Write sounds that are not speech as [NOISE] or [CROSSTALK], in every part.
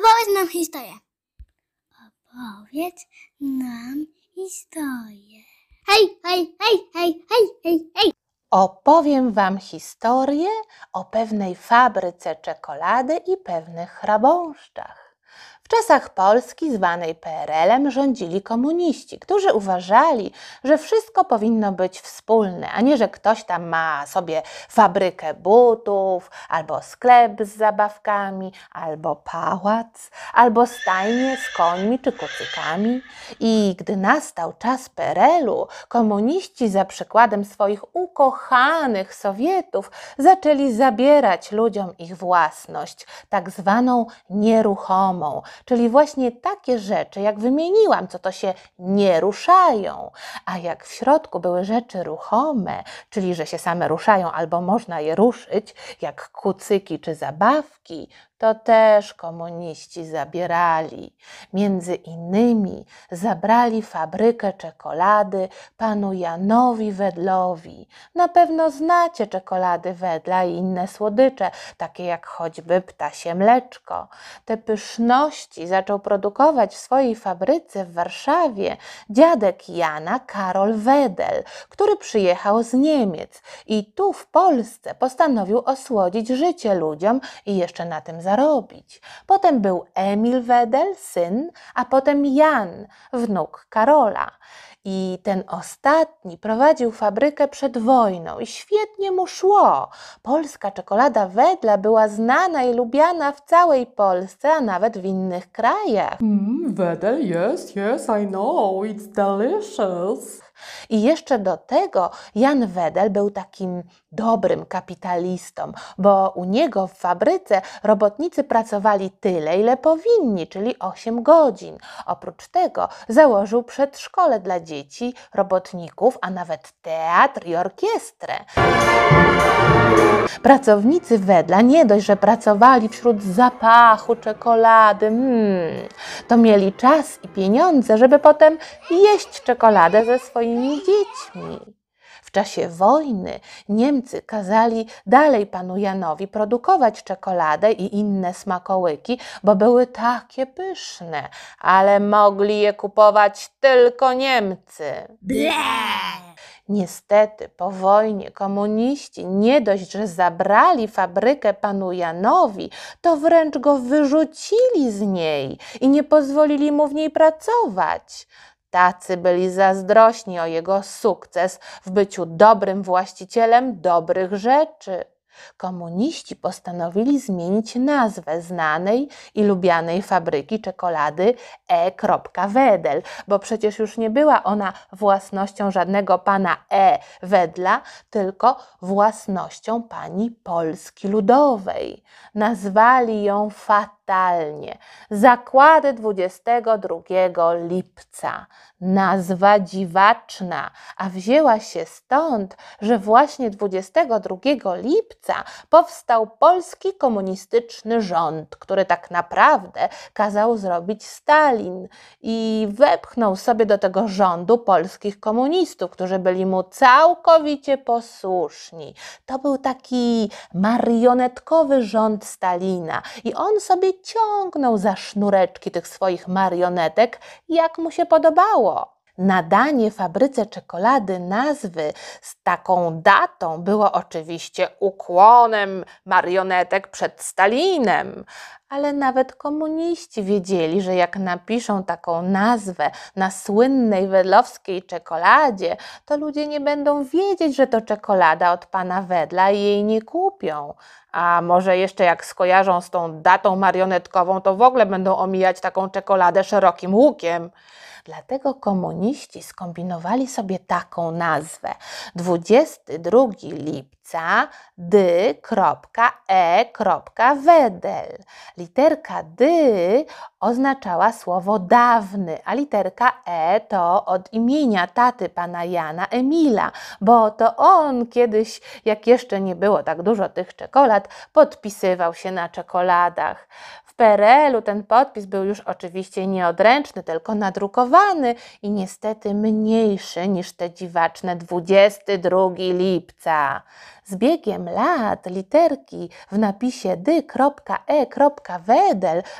Opowiedz nam historię. Opowiedz nam historię. Hej, hej, hej, hej, hej, hej, hej. Opowiem Wam historię o pewnej fabryce czekolady i pewnych chrabąszczach. W czasach Polski, zwanej PRL-em, rządzili komuniści, którzy uważali, że wszystko powinno być wspólne, a nie, że ktoś tam ma sobie fabrykę butów, albo sklep z zabawkami, albo pałac, albo stajnie z końmi czy kucykami. I gdy nastał czas PRL-u, komuniści za przykładem swoich ukochanych Sowietów zaczęli zabierać ludziom ich własność, tak zwaną czyli właśnie takie rzeczy, jak wymieniłam, co to się nie ruszają, a jak w środku były rzeczy ruchome, czyli że się same ruszają albo można je ruszyć, jak kucyki czy zabawki, to też komuniści zabierali. Między innymi zabrali fabrykę czekolady panu Janowi Wedlowi. Na pewno znacie czekolady Wedla i inne słodycze, takie jak choćby ptasie mleczko. Te pyszności zaczął produkować w swojej fabryce w Warszawie dziadek Jana Karol Wedel, który przyjechał z Niemiec i tu w Polsce postanowił osłodzić życie ludziom i jeszcze na tym zarobić. Potem był Emil Wedel, syn, a potem Jan, wnuk Karola. I ten ostatni prowadził fabrykę przed wojną i świetnie mu szło. Polska czekolada Wedla była znana i lubiana w całej Polsce, a nawet w innych krajach. Mm, Wedel, yes, yes, I know, it's delicious. I jeszcze do tego Jan Wedel był takim dobrym kapitalistą, bo u niego w fabryce robotnicy pracowali tyle, ile powinni, czyli 8 godzin. Oprócz tego założył przedszkole dla dzieci, robotników, a nawet teatr i orkiestrę. Pracownicy Wedla nie dość, że pracowali wśród zapachu czekolady, hmm, to mieli czas i pieniądze, żeby potem jeść czekoladę ze swoimi dziećmi. W czasie wojny Niemcy kazali dalej panu Janowi produkować czekoladę i inne smakołyki, bo były takie pyszne, ale mogli je kupować tylko Niemcy. Ble. Niestety po wojnie komuniści nie dość, że zabrali fabrykę panu Janowi, to wręcz go wyrzucili z niej i nie pozwolili mu w niej pracować. Tacy byli zazdrośni o jego sukces w byciu dobrym właścicielem dobrych rzeczy. Komuniści postanowili zmienić nazwę znanej i lubianej fabryki czekolady E. Wedel, bo przecież już nie była ona własnością żadnego pana E. Wedla, tylko własnością pani Polski Ludowej. Nazwali ją fatalnie. Zakłady 22 lipca. Nazwa dziwaczna, a wzięła się stąd, że właśnie 22 lipca powstał polski komunistyczny rząd, który tak naprawdę kazał zrobić Stalin i wepchnął sobie do tego rządu polskich komunistów, którzy byli mu całkowicie posłuszni. To był taki marionetkowy rząd Stalina i on sobie ciągnął za sznureczki tych swoich marionetek, jak mu się podobało. Nadanie fabryce czekolady nazwy z taką datą było oczywiście ukłonem marionetek przed Stalinem, ale nawet komuniści wiedzieli, że jak napiszą taką nazwę na słynnej wedlowskiej czekoladzie, to ludzie nie będą wiedzieć, że to czekolada od pana Wedla i jej nie kupią. A może jeszcze jak skojarzą z tą datą marionetkową, to w ogóle będą omijać taką czekoladę szerokim łukiem. Dlatego komuniści skombinowali sobie taką nazwę. 22 lipca dy.e.wedel. Literka dy oznaczała słowo dawny, a literka e to od imienia taty pana Jana Emila, bo to on kiedyś, jak jeszcze nie było tak dużo tych czekolad, podpisywał się na czekoladach. PRL-u ten podpis był już oczywiście nieodręczny, tylko nadrukowany i niestety mniejszy niż te dziwaczne 22 lipca. Z biegiem lat literki w napisie dy.e.wedel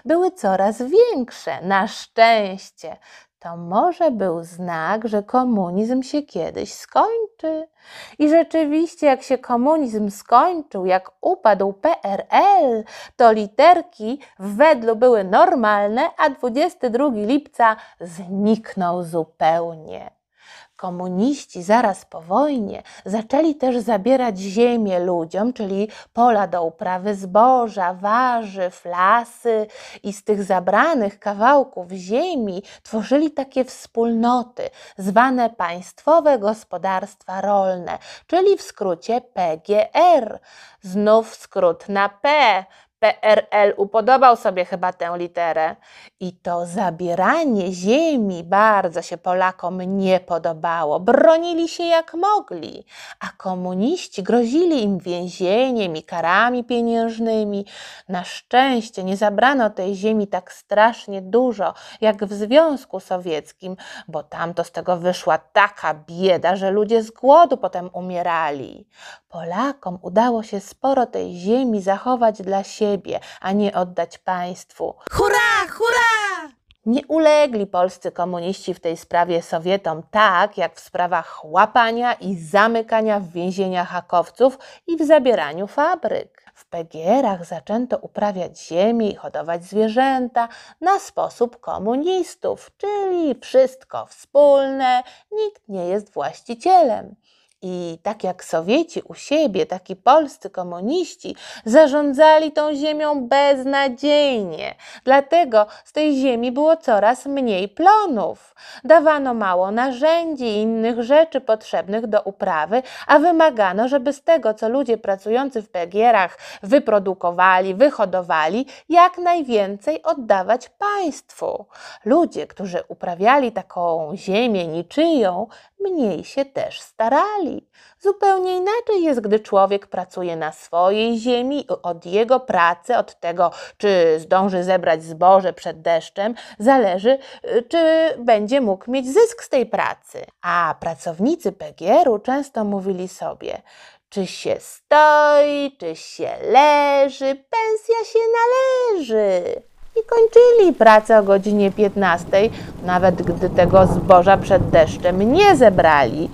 były coraz większe. Na szczęście. To może był znak, że komunizm się kiedyś skończy. I rzeczywiście, jak się komunizm skończył, jak upadł PRL, to literki w wedlu były normalne, a 22 lipca zniknął zupełnie. Komuniści zaraz po wojnie zaczęli też zabierać ziemię ludziom, czyli pola do uprawy zboża, warzyw, lasy i z tych zabranych kawałków ziemi tworzyli takie wspólnoty zwane Państwowe Gospodarstwa Rolne, czyli w skrócie PGR. Znów skrót na P. PRL upodobał sobie chyba tę literę. I to zabieranie ziemi bardzo się Polakom nie podobało. Bronili się jak mogli, a komuniści grozili im więzieniem i karami pieniężnymi. Na szczęście nie zabrano tej ziemi tak strasznie dużo, jak w Związku Sowieckim, bo tam to z tego wyszła taka bieda, że ludzie z głodu potem umierali. Polakom udało się sporo tej ziemi zachować dla siebie, a nie oddać państwu. Hurra, hurra! Nie ulegli polscy komuniści w tej sprawie Sowietom tak, jak w sprawach łapania i zamykania w więzieniach hakowców i w zabieraniu fabryk. W PGR-ach zaczęto uprawiać ziemię i hodować zwierzęta na sposób komunistów, czyli wszystko wspólne, nikt nie jest właścicielem. I tak jak Sowieci u siebie, tak i polscy komuniści zarządzali tą ziemią beznadziejnie. Dlatego z tej ziemi było coraz mniej plonów. Dawano mało narzędzi i innych rzeczy potrzebnych do uprawy, a wymagano, żeby z tego, co ludzie pracujący w PGR-ach wyprodukowali, wyhodowali, jak najwięcej oddawać państwu. Ludzie, którzy uprawiali taką ziemię niczyją, mniej się też starali. Zupełnie inaczej jest, gdy człowiek pracuje na swojej ziemi od jego pracy, od tego, czy zdąży zebrać zboże przed deszczem, zależy, y, czy będzie mógł mieć zysk z tej pracy. A pracownicy PGR-u często mówili sobie, czy się stoi, czy się leży, pensja się należy kończyli pracę o godzinie 15, nawet gdy tego zboża przed deszczem nie zebrali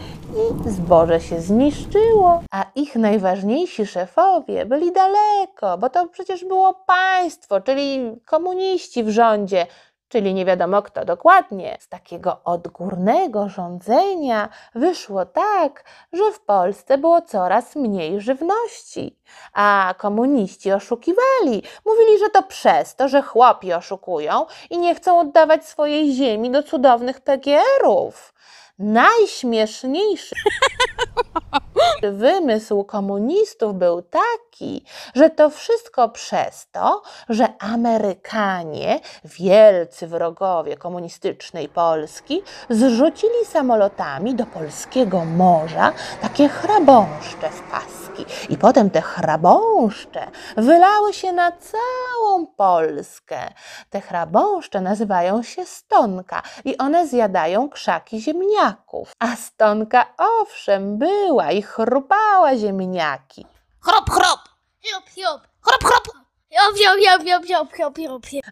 i zboże się zniszczyło, a ich najważniejsi szefowie byli daleko, bo to przecież było państwo, czyli komuniści w rządzie, czyli nie wiadomo kto dokładnie. Z takiego odgórnego rządzenia wyszło tak, że w Polsce było coraz mniej żywności, a komuniści oszukiwali. Mówili, że to przez to, że chłopi oszukują i nie chcą oddawać swojej ziemi do cudownych PGR-ów. Najśmieszniejszy [LAUGHS] wymysł komunistów był taki, że to wszystko przez to, że Amerykanie, wielcy wrogowie komunistycznej Polski, zrzucili samolotami do polskiego morza takie chrabąszcze w paski. I potem te chrabąszcze wylały się na całą Polskę. Te chrabąszcze nazywają się stonka i one zjadają krzaki ziemniaków. A stonka owszem była i chrupała ziemniaki. Chrop, chrop! Hiop, hiop! Chrop, chrop!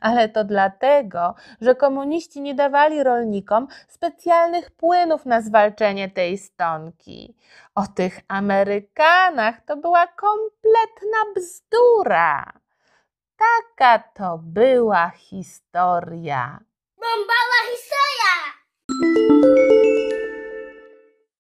Ale to dlatego, że komuniści nie dawali rolnikom specjalnych płynów na zwalczenie tej stonki. O tych Amerykanach to była kompletna bzdura. Taka to była historia. Bombala historia!